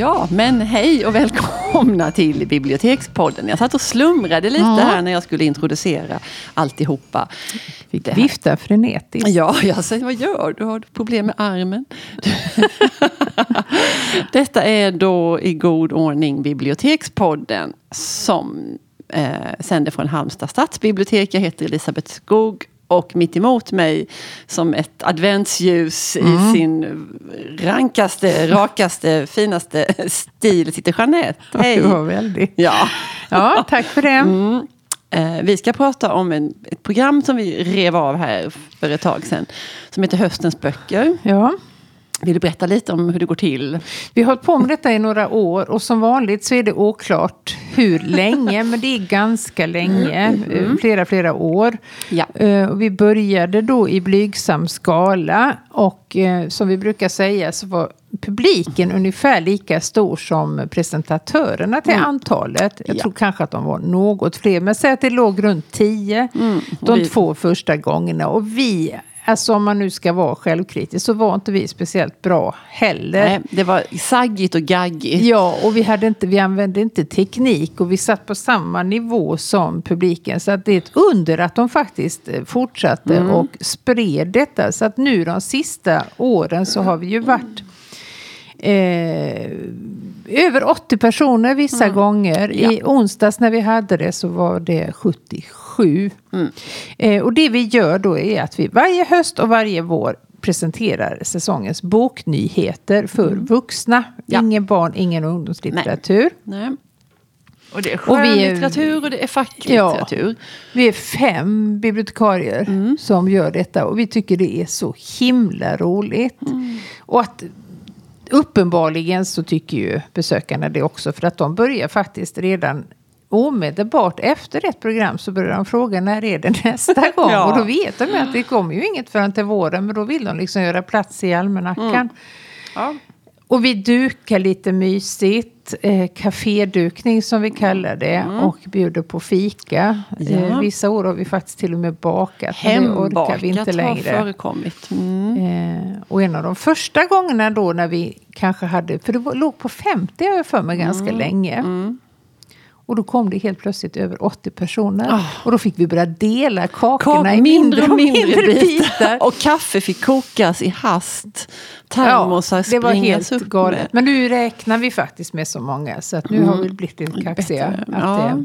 Ja, men hej och välkomna till Bibliotekspodden. Jag satt och slumrade lite Ja. här när jag skulle introducera alltihopa. Fick vifta frenetiskt. Ja, jag säger vad gör du? Har du problem med armen? Detta är då i god ordning Bibliotekspodden som eh, sänder från Halmstad stadsbibliotek. Jag heter Elisabeth Skog och mitt emot mig som ett adventsljus i sin rankaste, rakaste, finaste stil sitter Jeanette. Hej! Du var väldigt. Ja. Ja, tack för det. Mm. Eh, vi ska prata om en, ett program som vi rev av här för ett tag sedan. Som heter Höstens böcker. Ja. Vill du berätta lite om hur det går till? Vi har hållit på med detta i några år och som vanligt så är det oklart hur länge, men det är ganska länge, eh, flera, flera år. Ja. Eh, vi började då i blygsam skala och eh, som vi brukar säga så var publiken ungefär lika stor som presentatörerna till antalet. Jag Ja. tror kanske att de var något fler, men säg att det låg runt tio de vi- två första gångerna. Och vi, alltså om man nu ska vara självkritisk, så var inte vi speciellt bra heller. Nej, det var saggigt och gaggigt. Ja, och vi, hade inte, vi använde inte teknik och vi satt på samma nivå som publiken. Så att det är ett under att de faktiskt eh, fortsatte Mm. och spred detta. Så att nu de sista åren så har vi ju varit eh, över 80 personer vissa gånger. Mm. Ja. I onsdags när vi hade det så var det 77. Mm. Eh, och det vi gör då är att vi varje höst och varje vår presenterar säsongens boknyheter för vuxna. Mm. Ja. Ingen barn, ingen ungdomslitteratur. Nej. Och det är skönlitteratur och det är facklitteratur. Vi är fem bibliotekarier Mm. som gör detta och vi tycker det är så himla roligt. Mm. Och att uppenbarligen så tycker ju besökarna det också för att de börjar faktiskt redan omedelbart efter ett program så börjar de fråga när är det nästa gång? Ja. Och då vet de ju att det kommer ju inget förrän till våren men då vill de liksom göra plats i almanackan. Mm. Ja. Och vi dukar lite mysigt. Eh, kafédukning som vi kallar det. Och bjuder på fika. Ja. Eh, vissa år har vi faktiskt till och med bakat. orkar vi inte Hembakat har längre. förekommit. Mm. Eh, och en av de första gångerna då när vi kanske hade, för det var, låg på 50 har jag för mig ganska Mm. länge. Och då kom det helt plötsligt över 80 personer. Ah. Och då fick vi börja dela kakorna Kak- i mindre och mindre, bitar. Och kaffe fick kokas i hast. Termosar det var helt upp galet. med. Men nu räknar vi faktiskt med så många. Så att nu har vi blivit lite kaxiga. Att Ja. det,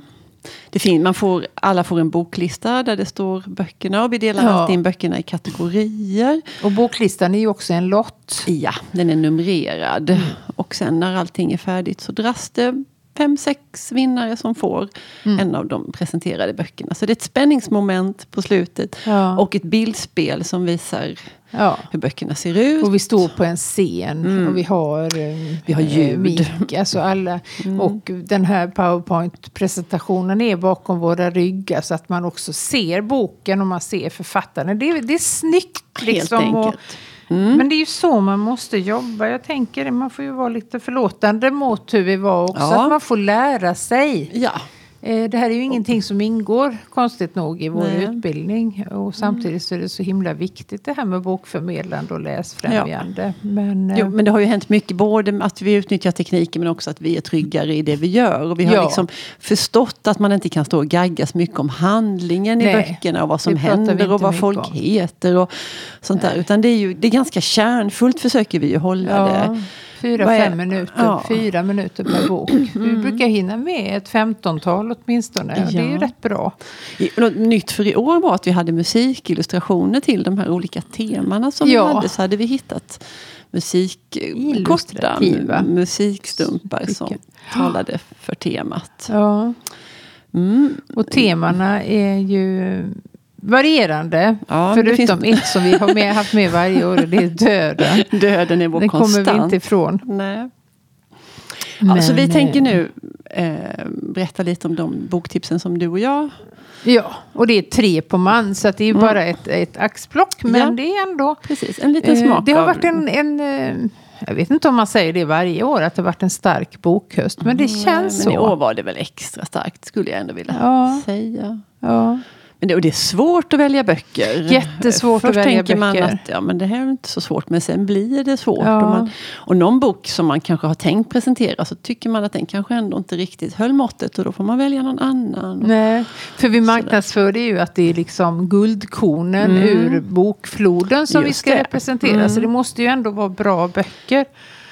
Det fin, man får, alla får en boklista där det står böckerna och vi delar Ja. alltid in böckerna i kategorier. och boklistan är ju också en lott. Ja, den är numrerad. Mm. Och sen när allting är färdigt så dras det fem, sex vinnare som får Mm. en av de presenterade böckerna. Så det är ett spänningsmoment på slutet. Ja. Och ett bildspel som visar Ja. hur böckerna ser ut. Och vi står på en scen och vi har, eh, Mm. Vi har ljud. Mm. eh, alltså alla. Och den här powerpoint-presentationen är bakom våra ryggar så att man också ser boken och man ser författaren. Det är, det är snyggt Helt liksom. och- enkelt. Mm. Men det är ju så man måste jobba. Jag tänker man får ju vara lite förlåtande mot hur vi var också. Ja. Att man får lära sig. Ja, Det här är ju ingenting som ingår, konstigt nog, i vår Nej. utbildning. Och samtidigt så är det så himla viktigt det här med bokförmedlande och läsfrämjande. Men, eh, Jo, men det har ju hänt mycket, både att vi utnyttjar tekniken men också att vi är tryggare i det vi gör. Och vi har Ja. liksom förstått att man inte kan stå och gagga så mycket om handlingen i Nej, böckerna och vad som händer och vad folk om. heter och sånt där. Utan det är ju det är ganska kärnfullt försöker vi ju hålla ja, det. Fyra, är- fem minuter, Ja. fyra minuter per bok. Vi brukar hinna med ett femtontal åtminstone. och Det är ju Ja. rätt bra. Något nytt för i år var att vi hade musikillustrationer till de här olika temana som Ja. vi hade. Så hade vi hittat musik, korta musikstumpar som talade för temat. Ja. Mm. Och temana är ju varierande. Ja, förutom finns- ett som vi har med, haft med varje år och det är döden. Döden är vår Den konstant. kommer vi inte ifrån. Nej. Ja, så Men, vi tänker eh, nu eh, berätta lite om de boktipsen som du och jag... Ja, och det är tre på man så det är ju bara ett, ett axplock. Men Mm. Ja. det är ändå... Precis, en liten Eh, smak det har av... varit en, en eh, jag vet inte om man säger det varje år, att det har varit en stark bokhöst. Men det känns men i år så. var det väl extra starkt skulle jag ändå vilja Ja. säga. Ja. Men det, och det är svårt att välja böcker. Jättesvårt Först att välja tänker man böcker. att ja, men det här är inte så svårt, men sen blir det svårt. Ja. Och, man, och någon bok som man kanske har tänkt presentera så tycker man att den kanske ändå inte riktigt höll måttet och då får man välja någon annan. Nej, för vi marknadsför det ju att det är liksom guldkornen ur bokfloden som vi Mm. Just ska det. Mm. representera. Så det måste ju ändå vara bra böcker.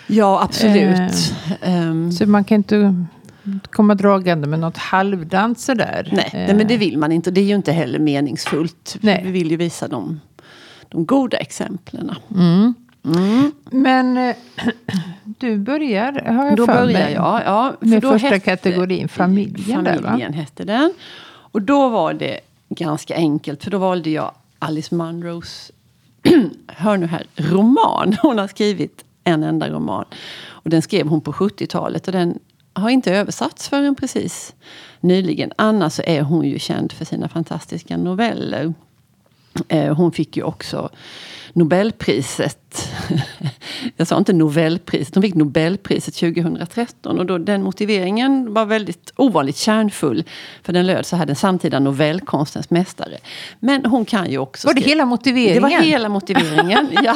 Ja, absolut. Ehm, Så man kan inte komma dragande med något halvdant sådär. nej, nej, men det vill man inte. Det är ju inte heller meningsfullt. Nej. Vi vill ju visa de, de goda exemplen. Men eh, du börjar, har jag Då för börjar mig, jag. Ja, med då första hette- kategorin, familjen. Där? Familjen hette den. Och då var det ganska enkelt. För då valde jag Alice Munros, hör nu här, roman. Hon har skrivit en enda roman. Och den skrev hon på 70-talet. Och den har inte översatts förrän precis nyligen. Annars så är hon ju känd för sina fantastiska noveller. Eh, Hon fick ju också Nobelpriset. Jag sa inte Nobelpriset, hon fick Nobelpriset 2013. Och då, den motiveringen var väldigt ovanligt kärnfull. För den löd så här, den samtida novellkonstens mästare. Men hon kan ju också... Var det skriva- hela motiveringen? Det var hela motiveringen. ja.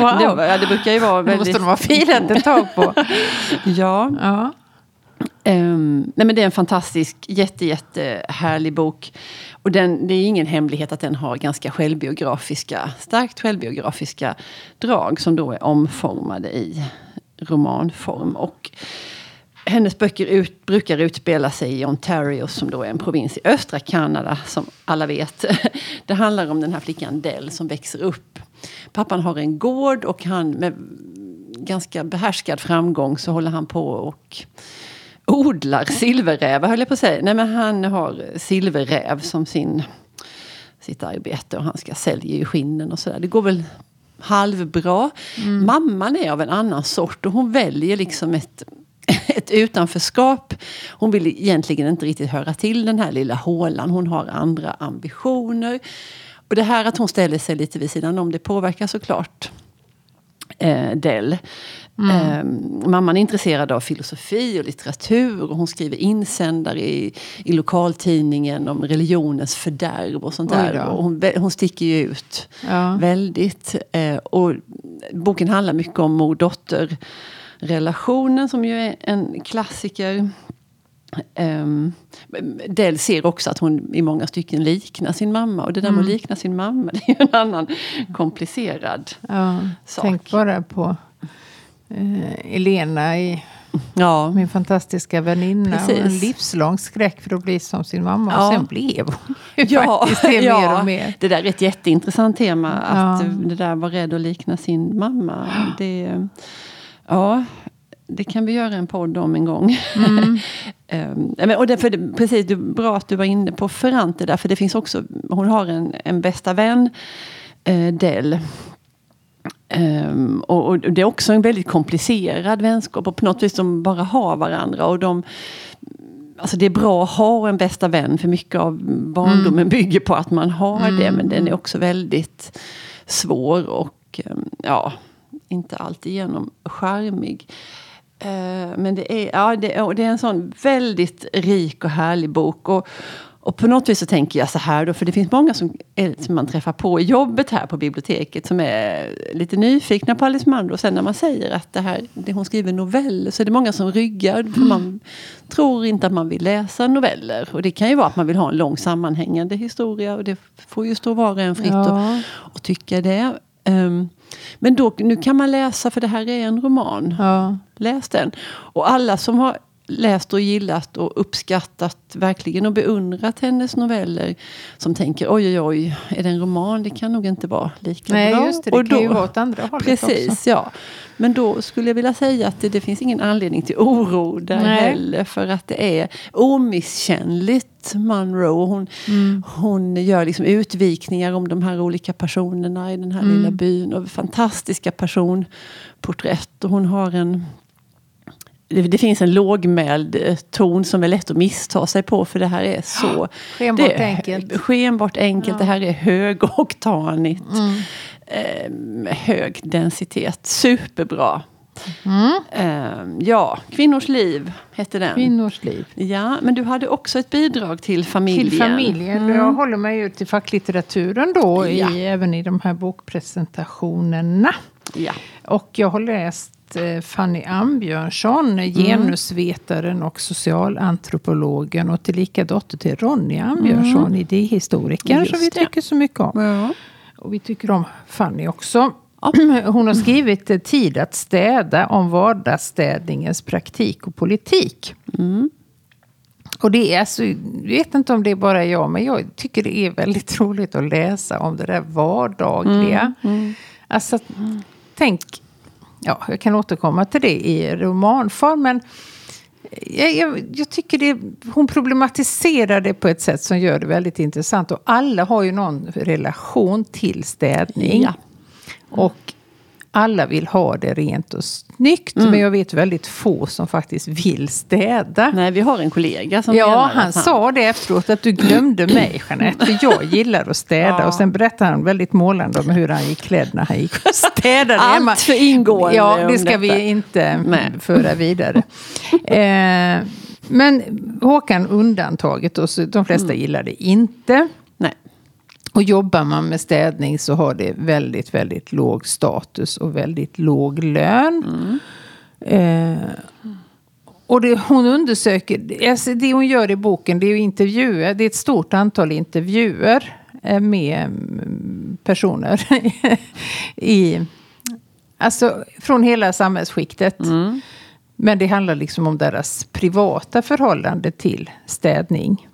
Wow. det, var- ja, det brukar ju vara Det väldigt... måste de ha filat ett tag på. Ja. Ja. Um, nej men det är en fantastisk, jätte, jätte härlig bok. Och den, det är ingen hemlighet att den har ganska självbiografiska, starkt självbiografiska drag som då är omformade i romanform. Och hennes böcker ut, brukar utspela sig i Ontario som då är en provins i östra Kanada som alla vet. Det handlar om den här flickan Dell som växer upp. Pappan har en gård och han med ganska behärskad framgång så håller han på och odlar silverrävar höll jag på att säga. Nej men han har silverräv som sin, sitt arbete och han ska sälja ju skinnen och sådär. Det går väl halvbra. Mamman är av en annan sort och hon väljer liksom ett, ett utanförskap. Hon vill egentligen inte riktigt höra till den här lilla hålan. Hon har andra ambitioner. Och det här att hon ställer sig lite vid sidan om det påverkar såklart eh, Dell. Eh, mamman är intresserad av filosofi och litteratur och hon skriver insändare i, i lokaltidningen om religionens fördärv och sånt där. Och hon, hon sticker ju ut Ja. väldigt. Eh, och boken handlar mycket om mor-dotter-relationen som ju är en klassiker. Um, Del ser också att hon i många stycken liknar sin mamma. Och det där med att likna sin mamma, det är ju en annan komplicerad Ja. sak. Tänk bara på Elena, i, Ja, min fantastiska väninna. Och en Precis. livslång skräck för att bli som sin mamma. Ja. Och sen blev hon ja, faktiskt det ja. mer och mer. Det där är ett jätteintressant tema. Att Ja. det där var rädd att likna sin mamma. Det, ja, det kan vi göra en podd om en gång. Mm. Men, och därför, precis, är bra att du var inne på Ferrante där. För det finns också, hon har en, en bästa vän, eh, Dell. Ehm, och, och det är också en väldigt komplicerad vänskap. Och på något vis de bara har varandra. Och de, Alltså det är bra att ha en bästa vän för mycket av barndomen Mm. bygger på att man har det. Men den är också väldigt svår och ehm, ja, inte alltigenom charmig. Eh, Men det är, ja, det, det är en sån väldigt rik och härlig bok. Och, och på något vis så tänker jag så här då, för det finns många som, som man träffar på i jobbet här på biblioteket som är lite nyfikna på Alice Munro. Och sen när man säger att det här, det hon skriver noveller så är det många som ryggar. För man tror inte att man vill läsa noveller. Och det kan ju vara att man vill ha en lång sammanhängande historia. Och det får ju stå var och en fritt Ja. och tycka det. Ehm, men då, nu kan man läsa, för det här är en roman. Ja. Läs den. Och alla som har läst och gillat och uppskattat verkligen och beundrat hennes noveller. Som tänker oj oj oj, är det en roman? Det kan nog inte vara lika Nej, bra. just det. Det och kan ju vara åt andra hållet Precis, också. ja. Men då skulle jag vilja säga att det, det finns ingen anledning till oro där Nej. heller. För att det är omisskännligt Monroe. Hon, Mm. hon gör liksom utvikningar om de här olika personerna i den här Mm. lilla byn. Och fantastiska personporträtt. Och hon har en det, finns en lågmäld eh, ton som är lätt att missta sig på för det här är så... Skenbart det enkelt. Skenbart enkelt. Det här är högoktanigt. Mm. Eh, hög densitet. Superbra. Eh, ja, Kvinnors liv hette den. Kvinnors liv. Ja, men du hade också ett bidrag till familjen. Till familjen. Jag håller mig ju till facklitteraturen då, Ja. i, även i de här bokpresentationerna. Ja. Och jag har läst eh, Fanny Ambjörnsson, genusvetaren och socialantropologen och tillika dotter till Ronny Ambjörnsson, idéhistorikern som vi tycker så mycket om. Ja. Och vi tycker om Fanny också. Hon har skrivit eh, Tid att städa om vardagsstädningens praktik och politik. Och det är alltså, jag vet inte om det är bara jag, men jag tycker det är väldigt roligt att läsa om det där vardagliga. Alltså, att- tänk, ja, jag kan återkomma till det i romanform, men jag, jag, jag tycker det, hon problematiserar det på ett sätt som gör det väldigt intressant. Och alla har ju någon relation till städning. Ja. Och alla vill ha det rent och snyggt. Mm. Men jag vet väldigt få som faktiskt vill städa. Nej, vi har en kollega som Ja, han att sa det efteråt att du glömde mig Jeanette. För jag gillar att städa. Ja. Och sen berättade han väldigt målande om hur han gick klädd när han gick och städade hemma. Allt för ingående Ja, det ska vi detta. inte Nej. föra vidare. eh, men Håkan undantaget, och de flesta Mm. gillar det inte. Och jobbar man med städning så har det väldigt, väldigt låg status och väldigt låg lön. Eh, och det hon undersöker, alltså det hon gör i boken, det är ju intervjuer. Det är ett stort antal intervjuer eh, med mm, personer i, alltså från hela samhällsskiktet. Men det handlar liksom om deras privata förhållande till städning.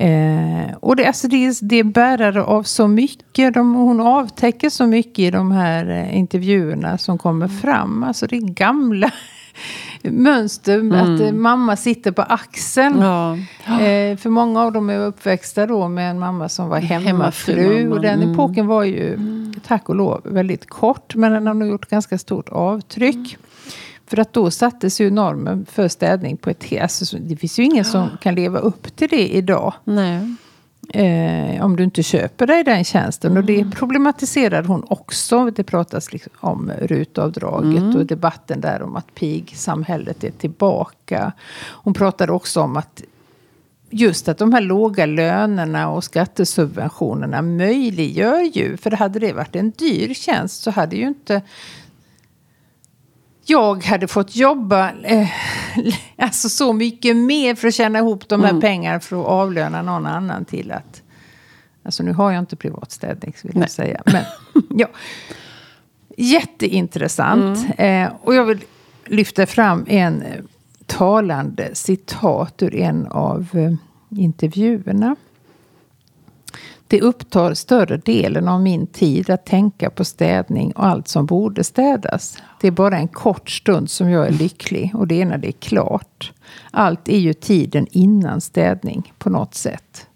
Eh, och det, alltså det, det är bärare av så mycket. De, hon avtäcker så mycket i de här eh, intervjuerna som kommer fram. Alltså det är gamla mönster. Att eh, mamma sitter på axeln. Ja. Eh, för många av dem är uppväxta då med en mamma som var hemmafru. Hemmafru-mamma. Och den Mm. epoken var ju, tack och lov, väldigt kort. Men den har nog gjort ganska stort avtryck. För att då sattes ju normen för städning på ett helt... Alltså, så- det finns ju ingen som kan leva upp till det idag. Nej. Eh, om du inte köper dig den tjänsten. Och Mm. det problematiserar hon också. Det pratas liksom om rutavdraget Mm. och debatten där om att pigsamhället är tillbaka. Hon pratade också om att just att de här låga lönerna och skattesubventionerna möjliggör ju, för hade det varit en dyr tjänst så hade ju inte jag hade fått jobba eh, alltså så mycket mer för att tjäna ihop de här pengarna för att avlöna någon annan till att... Alltså nu har jag inte privatstädning vill jag Nej. säga. Men, ja. Jätteintressant. Eh, och jag vill lyfta fram en talande citat ur en av eh, intervjuerna. Det upptar större delen av min tid att tänka på städning och allt som borde städas. Det är bara en kort stund som jag är lycklig och det är när det är klart. Allt är ju tiden innan städning på något sätt.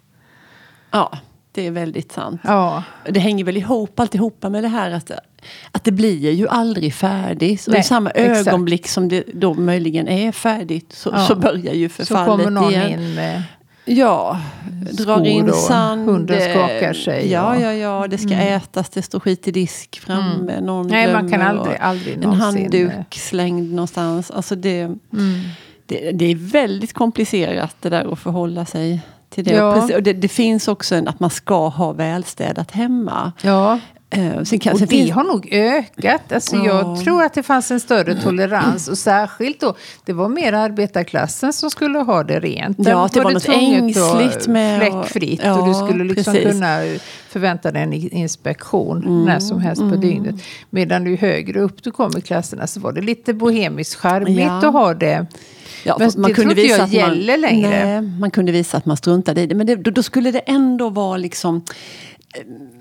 Ja, det är väldigt sant. Ja, Det hänger väl ihop alltihopa med det här att, att det blir ju aldrig färdigt. Och Nej, i samma exakt. ögonblick som det då möjligen är färdigt så, Ja. så börjar ju så förfallet kommer någon igen. in med... Ja, drar in sand. hunden eh, skakar sig Ja, Mm. ja, ja. Det ska ätas, det står skit i disk framme. Någon Nej, man kan aldrig, aldrig En någonsin... eh, handduk slängd någonstans. Alltså det, Mm. det, det är väldigt komplicerat det där att förhålla sig till det. Ja. Och det, det finns också en, att man ska ha välstädat hemma. Ja, Eh, sen kan, och sen det finns- har nog ökat. Alltså Ja. Jag tror att det fanns en större tolerans. Och särskilt då, det var mer arbetarklassen som skulle ha det rent. Ja, det var något ängsligt med Fläckfritt. Ja, och du skulle liksom precis. kunna förvänta dig en inspektion Mm, när som helst på dygnet. Medan du högre upp du kom i klasserna så var det lite bohemiskt charmigt Ja. att ha det. Ja, Men man det kunde visa jag att man, gäller längre. Nej, man kunde visa att man struntade i det. Men det, då, då skulle det ändå vara liksom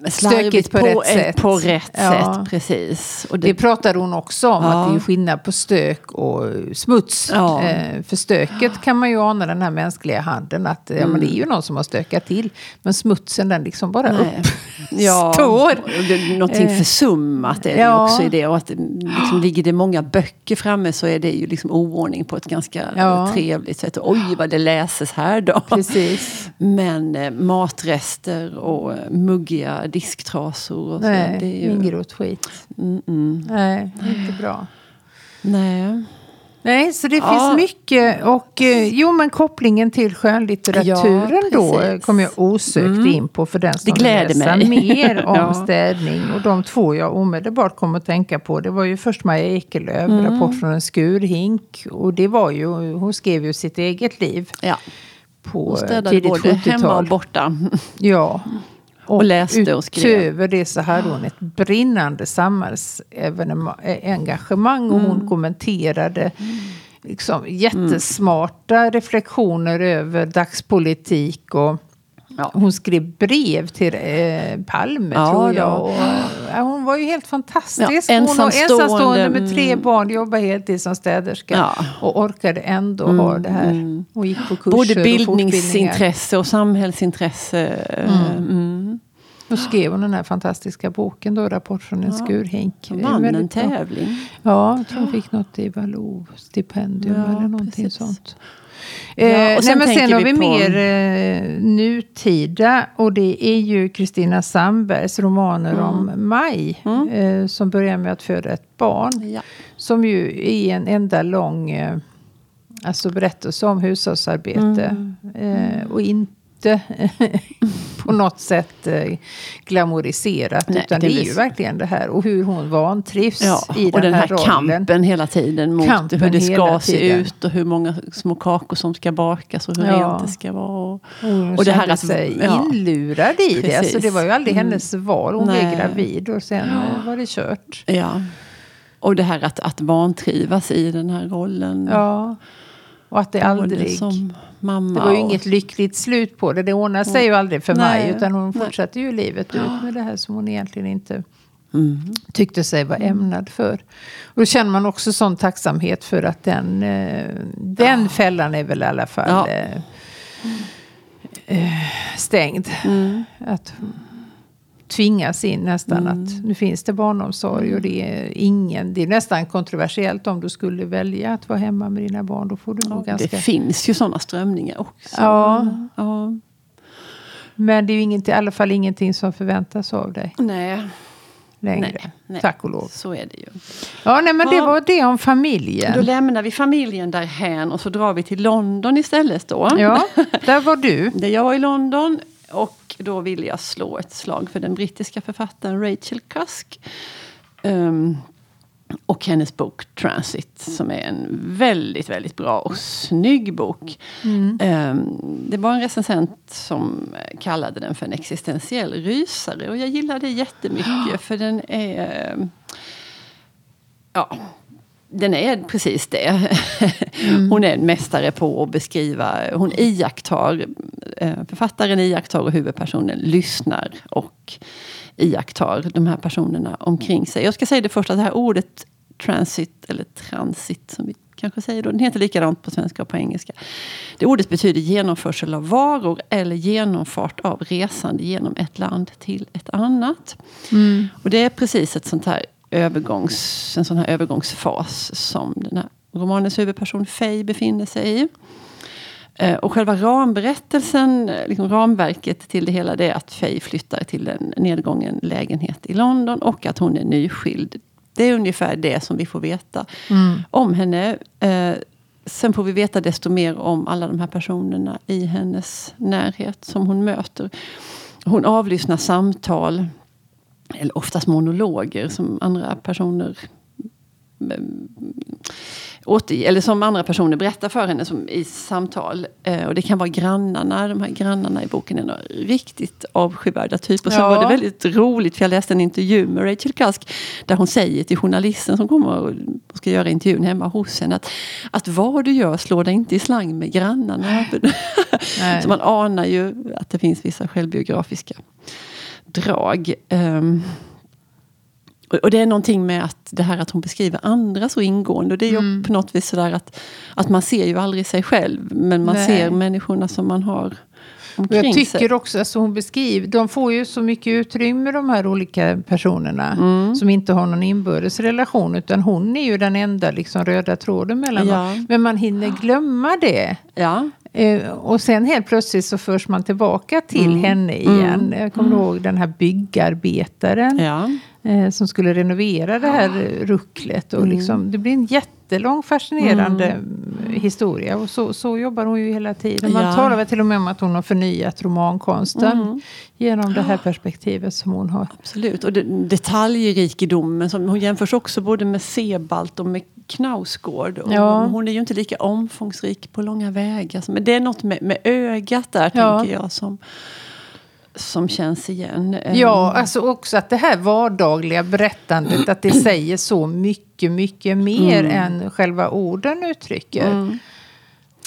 Stökigt på på, rätt sätt. På rätt Ja. sätt, precis. Och Det det, pratade hon också om, Ja. att det är skillnad på stök och smuts. Ja. Eh, för stöket kan man ju ana den här mänskliga handen, att ja, men det är ju någon som har stökat till. Men smutsen den liksom bara nej. upp. Ja, står. och det, någonting Eh. försummat är det också i det. Och att liksom, ligger det många böcker framme så är det ju liksom oordning på ett ganska Ja. trevligt sätt. Oj, vad det läses här då. Precis. Men eh, matrester och eh, muggiga disktrasor och så. Nej, det är ju, ingrott skit. mm, mm. Nej, inte bra. Nej. Nej, så det Ja. finns mycket. Och eh, jo, men kopplingen till skönlitteraturen Ja, då eh, kom jag osökt in på för den som vill läsa mig. mer om Ja. städning. Och de två jag omedelbart kom att tänka på, det var ju först Maja Ekelöf, Mm. Rapport från en skurhink. Och det var ju, hon skrev ju sitt eget liv Ja. på Hon städade både hemma och 70-tal. borta. Ja. Och läste och skrev. Utöver det så hade hon ett brinnande samhällsengagemang och Mm. hon kommenterade liksom, jättesmarta reflektioner över dagspolitik och Ja. hon skrev brev till eh, Palme Ja, tror ja. jag. Och, ja, hon var ju helt fantastisk. Ja, hon var ensamstående, ensamstående med tre mm. barn, jobbade heltid som städerska. Och orkade ändå ha det här. Och gick på kurser Både och bildningsintresse och samhällsintresse. Mm. Då skrev hon den här fantastiska boken då, Rapport från en skurhink. Det är vann en väldigt bra. tävling. Ja, jag tror hon fick något Eva Lo-stipendium Ja, eller någonting precis. sånt. Ja, Eh, och sen nej, men sen har vi vi mer eh, nutida och det är ju Kristina Sandbergs romaner Mm. om Maj. Eh, som börjar med att föda ett barn. Ja. Som ju är en enda lång eh, alltså berättelse om hushållsarbete. Eh, och inte på något sätt eh, glamoriserat. Nej, utan det det, är ju verkligen det här. Och hur hon vantrivs Ja, i och den här, rollen. kampen hela tiden mot Kampen hur det ska se tiden. ut och hur många små kakor som ska bakas och hur Ja. rent det ska vara. Och, Och hon Och det här att- sig ja. inlurad i det. Precis. Alltså det var ju aldrig Mm. hennes val. Hon Nej. blev gravid och sen eh, var det kört. ja. och det här att, att vantrivas i den här rollen. Ja. Och att det aldrig... Som mamma Det var ju och- inget lyckligt slut på det. Det ordnade sig ju aldrig för Nej. mig. Utan hon fortsatte ju livet ut med det här som hon egentligen inte Mm. tyckte sig vara ämnad för. Och då känner man också sån tacksamhet för att den, eh, den fällan är väl i alla fall Ja. eh, eh, stängd. Mm. Att tvingas in nästan att nu finns det barnomsorg och det är ingen, det är nästan kontroversiellt om du skulle välja att vara hemma med dina barn. Då får du nog Det ganska... finns ju sådana strömningar också. Ja. ja. Men det är ju inget, i alla fall ingenting som förväntas av dig Nej. längre. Nej, nej. Tack och lov. Så är det ju. Ja, nej men det Ja. var det om familjen. Då lämnar vi familjen därhän och så drar vi till London istället då. Ja, där var du. Där jag var i London och då ville jag slå ett slag för den brittiska författaren Rachel Cusk. Ehm, och hennes bok Transit som är en väldigt, väldigt bra och snygg bok. Ehm, det var en recensent som kallade den för en existentiell rysare och jag gillade det jättemycket för den är Ja, den är precis det. Hon är en mästare på att beskriva, hon iakttar, eh, författaren iakttar och huvudpersonen lyssnar och iakttar de här personerna omkring sig. Jag ska säga det först att det här ordet transit, eller transit som vi kanske säger då, den heter likadant på svenska och på engelska. Det ordet betyder genomförsel av varor eller genomfart av resande genom ett land till ett annat. Och det är precis ett sånt här övergångs, en sån här övergångsfas som den här romanens huvudperson Faye befinner sig i. Eh, Och själva ramberättelsen, eh, liksom ramverket till det hela, det är att Faye flyttar till en nedgången lägenhet i London och att hon är nyskild. Det är ungefär det som vi får veta om henne. Eh, Sen får vi veta desto mer om alla de här personerna i hennes närhet som hon möter. Hon avlyssnar samtal, eller oftast monologer som andra personer mm, återge, eller som andra personer berättar för henne som i samtal. Eh, och det kan vara grannarna. De här grannarna i boken är några riktigt avskyvärda typer. Och Ja. var det väldigt roligt för jag läste en intervju med Rachel Cusk. Där hon säger till journalisten som kommer och ska göra intervjun hemma hos henne. Att, att vad du gör, slå dig inte i slang med grannarna. Så man anar ju att det finns vissa självbiografiska drag. Ehm, och- det är någonting med att det här att hon beskriver andra så ingående. Och det är ju Mm. på något vis sådär att, att man ser ju aldrig sig själv. Men man Nej. ser människorna som man har omkring jag sig. tycker också, alltså hon beskriver, de får ju så mycket utrymme de här olika personerna. Mm. Som inte har någon inbördes relation. Utan hon är ju den enda liksom, röda tråden mellan Ja. dem. Men man hinner glömma det. Ja, Eh, och sen helt plötsligt så förs man tillbaka till Mm. henne igen. Jag kommer ihåg den här byggarbetaren. ja. eh, som skulle renovera det här eh, rucklet. Och liksom, det blir en jättelång fascinerande mm, historia. Och så, så jobbar hon ju hela tiden. Man Ja. talar väl till och med om att hon har förnyat romankonsten. Mm. Genom det här perspektivet som hon har. Absolut. Och det, detaljrikedomen. Som, hon jämförs också både med Sebald och med Knausgård. Och Ja. Hon är ju inte lika omfångsrik på långa vägar. Men det är något med, med ögat där, Ja. tänker jag, som, som känns igen. Ja, alltså också att det här vardagliga berättandet, att det säger så mycket, mycket mer än själva orden uttrycker.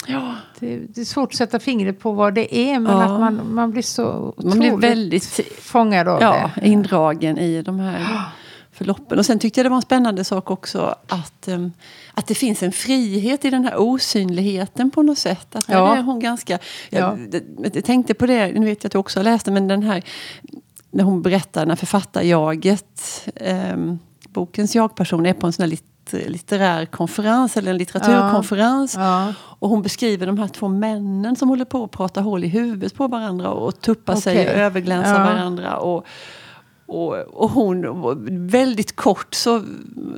ja. Det, det är svårt att sätta fingret på vad det är, men Ja. att man, man blir så Man blir väldigt fångad av ja, det. indragen i de här förloppen. Och sen tyckte jag det var en spännande sak också att, em, att det finns en frihet i den här osynligheten på något sätt. Att Ja. är hon ganska... Ja. Jag, det- jag tänkte på det, nu vet jag att du också har läst det, men den här när hon berättar när författarjaget, em, bokens jag-person, är på en sån här lit, litterär konferens eller en litteraturkonferens. Ja. Och hon beskriver de här två männen som håller på att prata hål i huvudet på varandra och tuppar sig och överglänsa Ja. varandra. Och, och, och hon, väldigt kort så,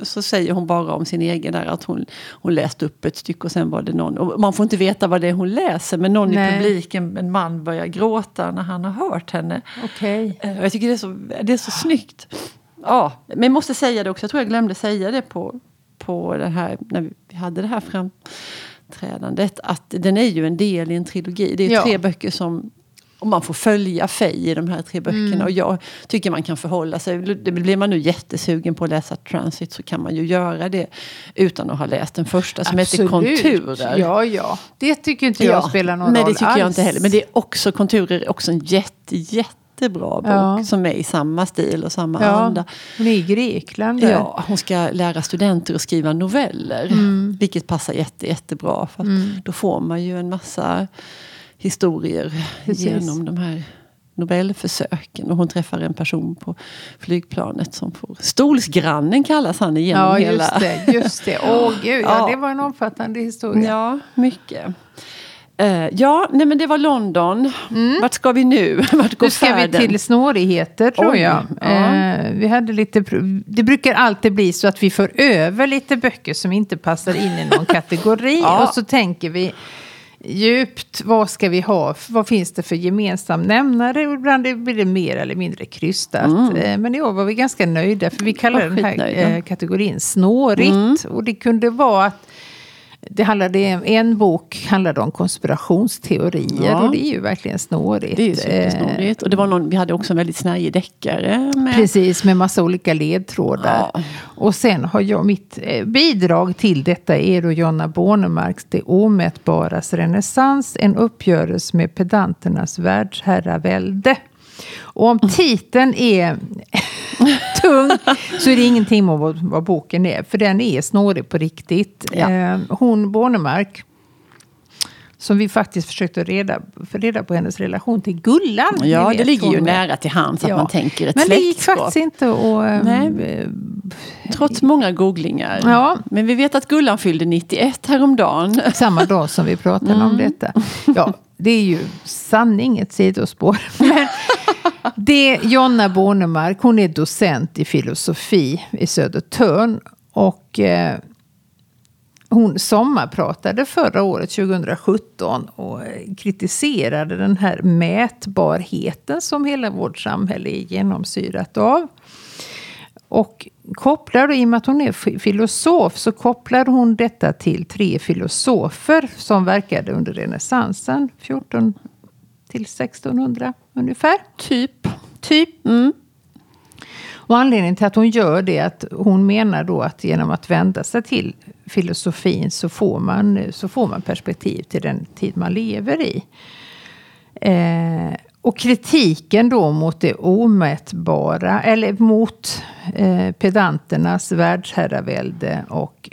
så säger hon bara om sin egen där att hon, hon läste upp ett stycke och sen var det någon. Och man får inte veta vad det är hon läser men någon Nej. i publiken, en man, börjar gråta när han har hört henne. Okej. Eh, Jag tycker det är så, det är så snyggt. Ja, men jag måste säga det också. Jag tror jag glömde säga det på, på det här, när vi hade det här framträdandet. Att den är ju en del i en trilogi. Det är Ja. tre böcker som och man får följa Faye i de här tre böckerna. Mm. Och jag tycker man kan förhålla sig. Blir man nu jättesugen på att läsa Transit så kan man ju göra det utan att ha läst den första som heter Konturer. Ja, ja. Det tycker inte jag spelar någon Nej, roll det tycker jag alls. inte heller. Men det är också Konturer är också en jätte, jättebra bok Ja. som är i samma stil och samma Ja, anda. hon är i Grekland där. Ja, hon ska lära studenter att skriva noveller. Mm. Vilket passar jätte, jättebra. För att Då får man ju en massa historier Precis. genom de här Nobelförsöken. Och hon träffar en person på flygplanet som får... Stolsgrannen kallas han igenom Ja, hela... just det. Just det. Åh, gud, ja, Ja. det var en omfattande historia. Ja, mycket. Eh, ja, nej men det var London. Vart ska vi nu? Vart går Mm. Nu ska vi färden? till snårigheter tror Oj, jag. ja. Eh, vi hade lite, det brukar alltid bli så att vi för över lite böcker som inte passar in i någon kategori. Ja. Och så tänker vi djupt, vad ska vi ha? Vad finns det för gemensam nämnare? Och ibland blir det mer eller mindre krystat. Eh, men i år var vi ganska nöjda för vi kallar den här. Mm. eh, kategorin snårigt. Och det kunde vara att det handlade, en bok handlade om konspirationsteorier Ja. och det är ju verkligen snårigt. Det är supersnårigt. Och det var någon, vi hade också en väldigt snärjig deckare. Med. Precis, med massa olika ledtrådar. Ja. Och sen har jag mitt eh, bidrag till detta är då Jonna Bornemarks Det omätbaras renässans. En uppgörelse med pedanternas världsherravälde. Och om titeln är tung så är det ingenting om vad, vad boken är. För den är snårig på riktigt. Ja. Eh, hon Bornemark som vi faktiskt försökte reda, reda på hennes relation till Gullan. Ja, vet, det ligger ju med- nära till hands att Ja. man tänker ett Men det gick faktiskt inte att... Nej. eh, Trots många googlingar. Ja. Men vi vet att Gullan fyllde 91 häromdagen. Samma dag som vi pratade Mm. om detta. Ja, det är ju sanning ett sidospår. Men det Jonna Bornemark, hon är docent i filosofi i Södertörn. Och eh, hon sommarpratade förra året, 2017, och eh, kritiserade den här mätbarheten som hela vårt samhälle är genomsyrat av. Och kopplar, då, i och med att hon är filosof, så kopplar hon detta till tre filosofer som verkade under renässansen, 14 till 1600 ungefär. Typ. Typ. Och anledningen till att hon gör det är att hon menar då att genom att vända sig till filosofin så får man, så får man perspektiv till den tid man lever i. Eh, och kritiken då mot det omätbara, eller mot eh, pedanternas världsherravälde och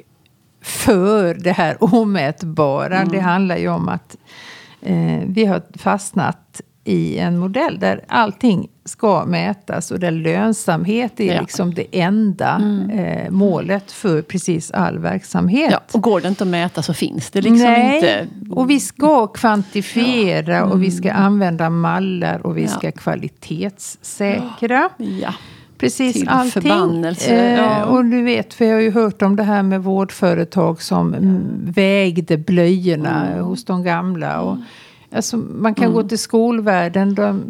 för det här omätbara. Det handlar ju om att eh, vi har fastnat i en modell där allting ska mätas och där lönsamhet är Ja. liksom det enda eh, målet för precis all verksamhet. Ja, och går det inte att mäta så finns det liksom Nej, inte. och vi ska kvantifiera och vi ska använda mallar och vi Ja. ska kvalitetssäkra. Ja. Precis till allting. förbannelse. Eh, Ja. Och du vet, för jag har ju hört om det här med vårdföretag som mm, vägde blöjorna Mm. hos de gamla. Och, alltså, man kan gå till skolvärlden. De,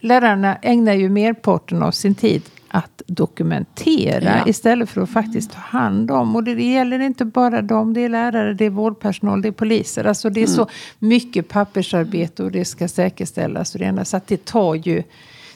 lärarna ägnar ju merparten av sin tid att dokumentera Ja. istället för att faktiskt ta hand om. Och det, det gäller inte bara dem, det är lärare, det är vårdpersonal, det är poliser. Alltså det är så mycket pappersarbete och det ska säkerställas. Och det, ena, så att det tar ju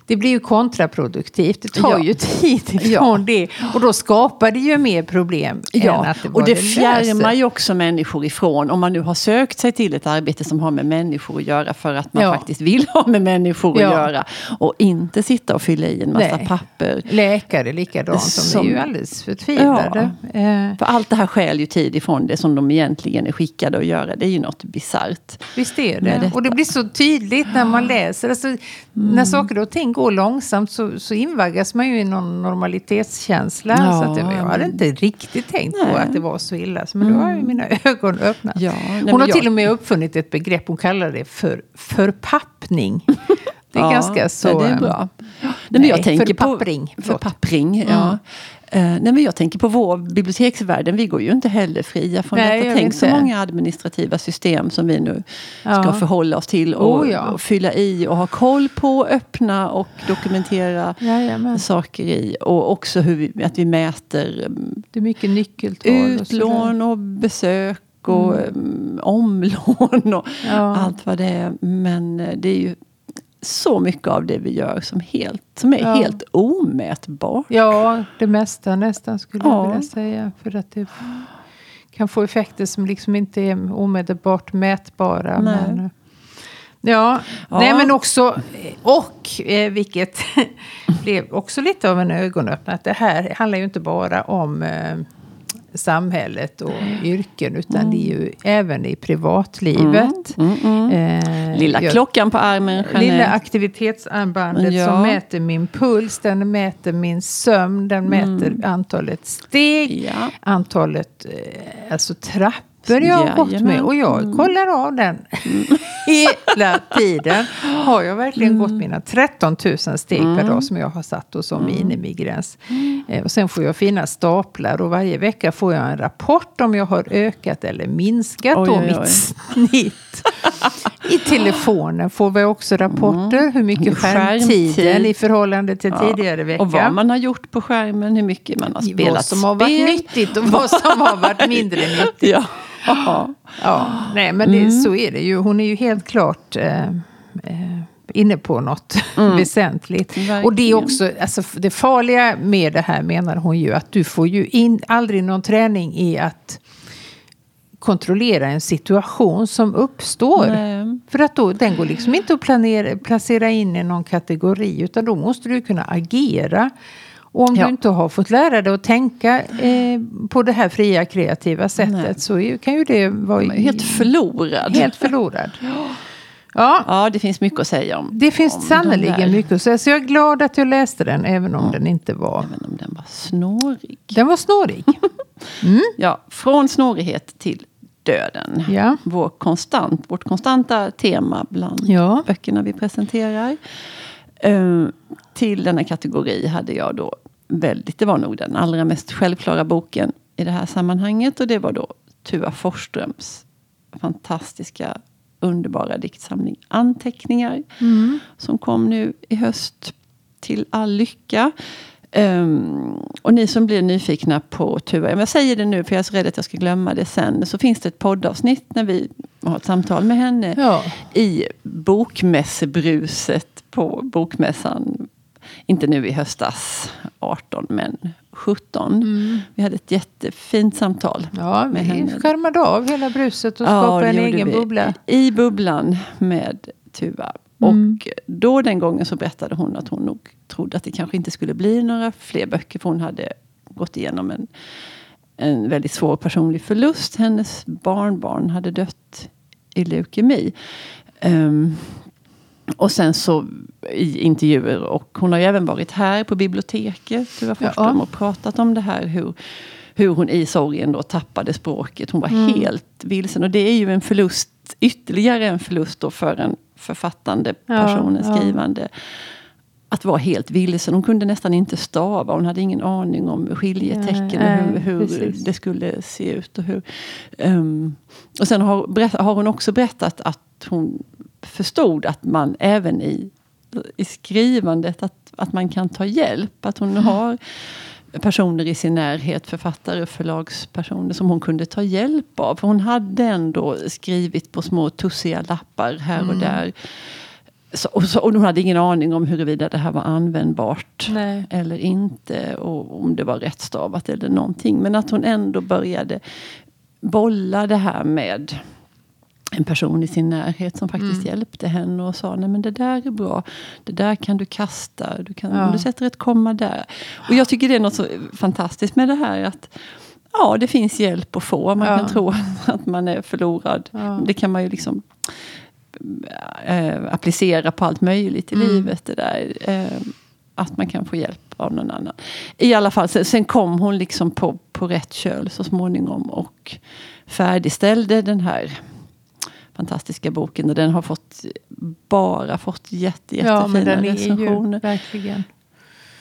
det blir ju kontraproduktivt. Det tar Ja. ju tid ifrån det. Och då skapar det ju mer problem än Ja, att det och det löser. fjärmar ju också människor ifrån, om man nu har sökt sig till ett arbete som har med människor att göra för att man Ja. faktiskt vill ha med människor Ja. att göra. Och inte sitta och fylla i en massa Nej. papper. Läkare likadant, de Som- är ju alldeles förtvivlade. Eh, För allt det här skäl ju tid ifrån det som de egentligen är skickade att göra. Det är ju något bisarrt. Visst är det. Och det blir så tydligt när man läser. Alltså, När saker och ting går långsamt så, så invaggas man ju i någon normalitetskänsla. Ja, så att jag, jag hade inte riktigt tänkt på Nej. att det var så illa. Men då har ju mina ögon öppnat. Ja, nej, hon har jag- till och med uppfunnit ett begrepp. Hon kallar det för förpappning. Det är Ja, ganska så... ja, det är bra. Nej, men jag tänker förpappring, På, förpappring, ja. Eh, nej, men jag tänker på vår biblioteksvärlden. Vi går ju inte heller fria från Nej, detta. Tänk så många administrativa system som vi nu ska Ja. förhålla oss till. Och, Oh, ja. och fylla i och ha koll på, öppna och dokumentera Jajamän. saker i. Och också hur vi, att vi mäter mm, Det är mycket nyckeltal. och utlån och besök och mm. omlån och Ja. allt vad det är. Men eh, det är ju så mycket av det vi gör som, helt, som är Ja. helt omätbart. Ja, det mesta nästan skulle Ja. jag vilja säga. För att det kan få effekter som liksom inte är omedelbart mätbara. Nej. Men, eh, ja. Ja. Nej men också, och eh, vilket blev också lite av en ögonöppnare. Att det här handlar ju inte bara om eh, samhället och yrken. Utan det är ju även i privatlivet. Mm, mm. Eh, Lilla jag- klockan på armen, Lilla Jeanette. aktivitetsarmbandet Ja. som mäter min puls, den mäter min sömn, den mäter antalet steg, Mm. Ja. antalet eh, alltså trappor jag har gått med. Och jag kollar av den hela tiden. Har jag verkligen gått mina 13 000 steg per dag som jag har satt då som minimigräns. Eh, och sen får jag fina staplar och varje vecka får jag en rapport om jag har ökat eller minskat Oj, då oj. mitt snitt. I telefonen får vi också rapporter. Hur mycket Mm. Skärmtid. skärmtiden i förhållande till tidigare vecka. Och vad man har gjort på skärmen, hur mycket man har spelat vad som har varit nyttigt och vad som har varit mindre nyttigt. Ja. Ja. Ja, nej men Mm. det, så är det ju. Hon är ju helt klart eh, eh, inne på något väsentligt. Och det är Mm. Verkligen. också, alltså, det farliga med det här menar hon ju att du får ju in, aldrig någon träning i att kontrollera en situation som uppstår. Nej. För att då, den går liksom inte att planera, placera in i någon kategori utan då måste du kunna agera. Och om Ja. du inte har fått lära dig att tänka eh, på det här fria kreativa sättet Nej. så kan ju det vara är helt förlorad. helt förlorad. Ja, Ja, det finns mycket att säga om det finns sannerligen mycket att säga. Så jag är glad att jag läste den även om den inte var... Även om den var snårig. Den var snårig. Ja, från snårighet till döden. Ja. Vår konstant, vårt konstanta tema bland Ja. böckerna vi presenterar. Eh, till denna kategori hade jag då väldigt, det var nog den allra mest självklara boken i det här sammanhanget. Och det var då Tua Forsströms fantastiska, underbara diktsamling Anteckningar. Som kom nu i höst till all lycka. Ehm, och ni som blir nyfikna på Tuva, jag säger det nu för jag är så rädd att jag ska glömma det sen. Så finns det ett poddavsnitt när vi har ett samtal med henne Ja. i bokmässebruset på Bokmässan. Inte nu i höstas 18 men 17. Vi hade ett jättefint samtal Ja, med vi henne. skärmade av hela bruset och Ja, skapade en egen vi. bubbla. I bubblan med Tuva. Och då den gången så berättade hon att hon nog trodde att det kanske inte skulle bli några fler böcker. För hon hade gått igenom en, en väldigt svår personlig förlust. Hennes barnbarn hade dött i leukemi. Ehm, och sen så i intervjuer, och hon har ju även varit här på biblioteket, Tuva Forsström, Ja. och pratat om det här. Hur, hur hon i sorgen då tappade språket. Hon var Mm. helt vilsen. Och det är ju en förlust, ytterligare en förlust då för en författande Ja, person, en ja. skrivande. att vara helt vilsen. Hon kunde nästan inte stava. Hon hade ingen aning om skiljetecken och hur, hur det skulle se ut. Och, hur, um, och sen har, har hon också berättat att hon förstod att man även i, i skrivandet att, att man kan ta hjälp. Att hon har personer i sin närhet, författare, förlagspersoner som hon kunde ta hjälp av. För hon hade ändå skrivit på små tussiga lappar här och mm. där. Så, och, så, och hon hade ingen aning om huruvida det här var användbart Nej. eller inte. Och om det var rättstavat eller någonting. Men att hon ändå började bolla det här med en person i sin närhet som faktiskt mm. hjälpte henne och sa nej men det där är bra. Det där kan du kasta. Du, kan, ja. du sätter ett komma där. Och jag tycker det är något så fantastiskt med det här. att Ja, det finns hjälp att få. Man ja. kan tro att man är förlorad. Ja. Det kan man ju liksom äh, applicera på allt möjligt i mm. livet. Det där. Äh, att man kan få hjälp av någon annan. I alla fall, sen, sen kom hon liksom på, på rätt köl så småningom. Och färdigställde den här fantastiska boken. Och den har fått, bara fått jätte, jättefina ja, men den recensioner. Är ju, verkligen.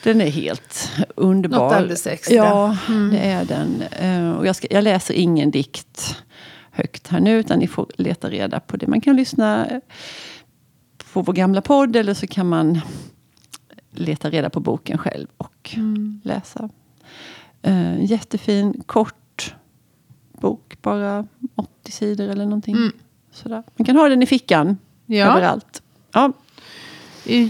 Den är helt underbar. Något alldeles extra. Ja, mm. det är den. Eh, och jag, ska, jag läser ingen dikt högt här nu, utan ni får leta reda på det. Man kan lyssna på vår gamla podd eller så kan man leta reda på boken själv och mm. läsa. Uh, jättefin, kort bok, bara 80 sidor eller någonting. Mm. Sådär. Man kan ha den i fickan ja. överallt. Ja.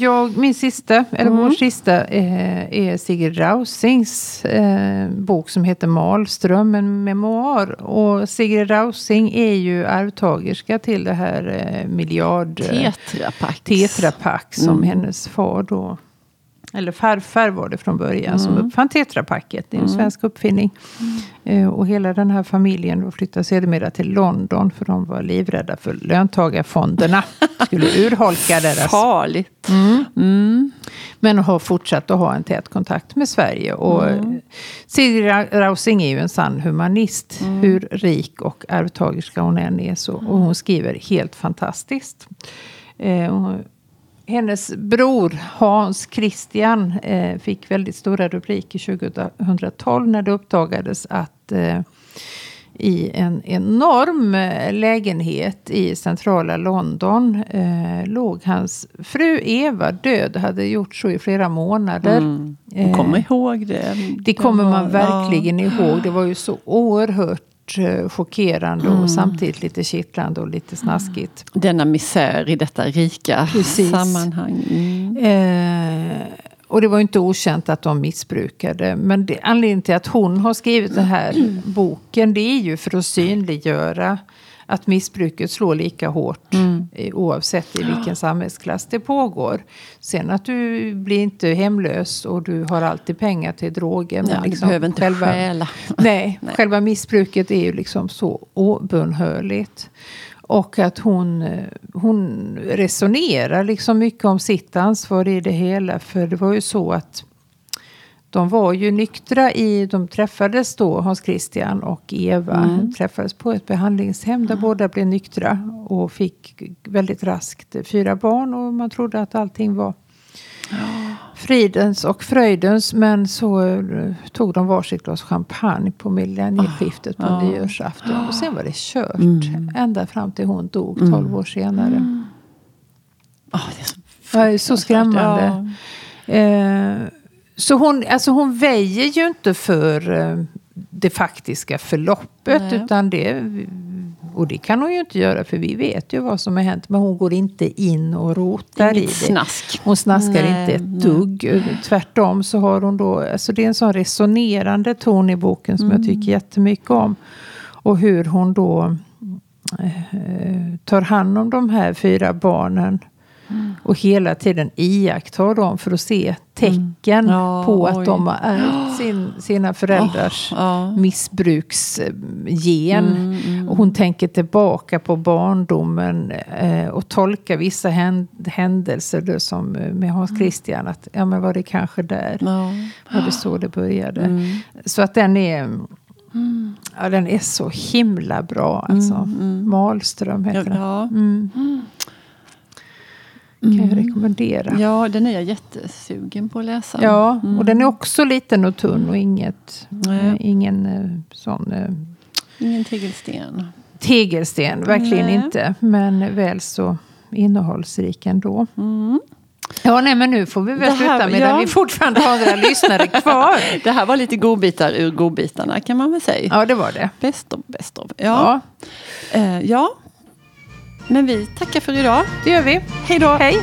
Jag, min sista, eller mm. vår sista, eh, är Sigrid Rausings eh, bok som heter Malström, en memoar. Och Sigrid Rausing är ju arvtagerska till det här eh, miljard... Tetrapack. Tetrapack som mm. hennes far då eller farfar var det från början, mm. som uppfann tetrapacket. Det är en mm. svensk uppfinning. Mm. Och hela den här familjen flyttade sedermera till London. För de var livrädda för löntagarfonderna. skulle urholka deras... Farligt. Mm. mm. Men har fortsatt att ha en tät kontakt med Sverige. Och mm. Sigrid Rausing är ju en sann humanist. Mm. Hur rik och arvtagerska hon än är. Så, och hon skriver helt fantastiskt. Uh, hennes bror Hans Christian eh, fick väldigt stora rubriker 2012 när det uppdagades att eh, i en enorm eh, lägenhet i centrala London eh, låg hans fru Eva död. Hade gjort så i flera månader. Mm. Eh, kommer ihåg det. Det kommer man verkligen ja. ihåg. Det var ju så oerhört Eh, chockerande mm. och samtidigt lite kittlande och lite snaskigt. Denna misär i detta rika Precis. sammanhang. Mm. Eh, och det var inte okänt att de missbrukade. Men det, anledningen till att hon har skrivit den här boken det är ju för att synliggöra att missbruket slår lika hårt mm. oavsett i vilken samhällsklass det pågår. Sen att du blir inte hemlös och du har alltid pengar till droger. Men ja, liksom du behöver inte själva, stjäla. Nej, nej, själva missbruket är ju liksom så obönhörligt. Och att hon, eh, hon resonerar liksom mycket om sitt ansvar i det hela. För det var ju så att de var ju nyktra i, de träffades då, Hans Christian och Eva, mm. träffades på ett behandlingshem där mm. båda blev nyktra och fick väldigt raskt fyra barn och man trodde att allting var fridens och fröjdens. Men så eh, tog de varsitt glas champagne på millennieskiftet på oh. nyårsafton och sen var det kört mm. ända fram till hon dog tolv mm. år senare. Mm. Oh, det är så, ja, så skrämmande. Ja. Eh, så hon, alltså hon väjer ju inte för eh, det faktiska förloppet. Nej. Utan det, och det kan hon ju inte göra för vi vet ju vad som har hänt. Men hon går inte in och rotar i det. snask. Hon snaskar nej, inte ett dugg. Nej. Tvärtom så har hon då, alltså det är en sån resonerande ton i boken som mm. jag tycker jättemycket om. Och hur hon då eh, tar hand om de här fyra barnen. Och hela tiden iaktta dem för att se tecken mm. ja, på oj. att de har ärvt sin, sina föräldrars oh, ja. missbruksgen. Mm, mm. Och hon tänker tillbaka på barndomen eh, och tolkar vissa händelser som med Hans mm. Christian. Att ja, men var det kanske där? Ja. Var det så det började? Mm. Så att den är... Mm. Ja, den är så himla bra. Alltså. Malström heter den. Kan jag rekommendera. Ja, den är jag jättesugen på att läsa. Ja, och den är också liten och tunn och inget, eh, ingen eh, sån eh, Ingen tegelsten. tegelsten. Verkligen Nej. inte. Men väl så innehållsrik ändå. Mm. Ja, nej, men nu får vi väl här- sluta medan ja. vi fortfarande har några lyssnare kvar. Det här var lite godbitar ur godbitarna kan man väl säga. Ja, det var det. Bäst av, bäst av. Ja, Ja. Eh, ja. Men vi tackar för idag. det gör vi. Hej då! Hej!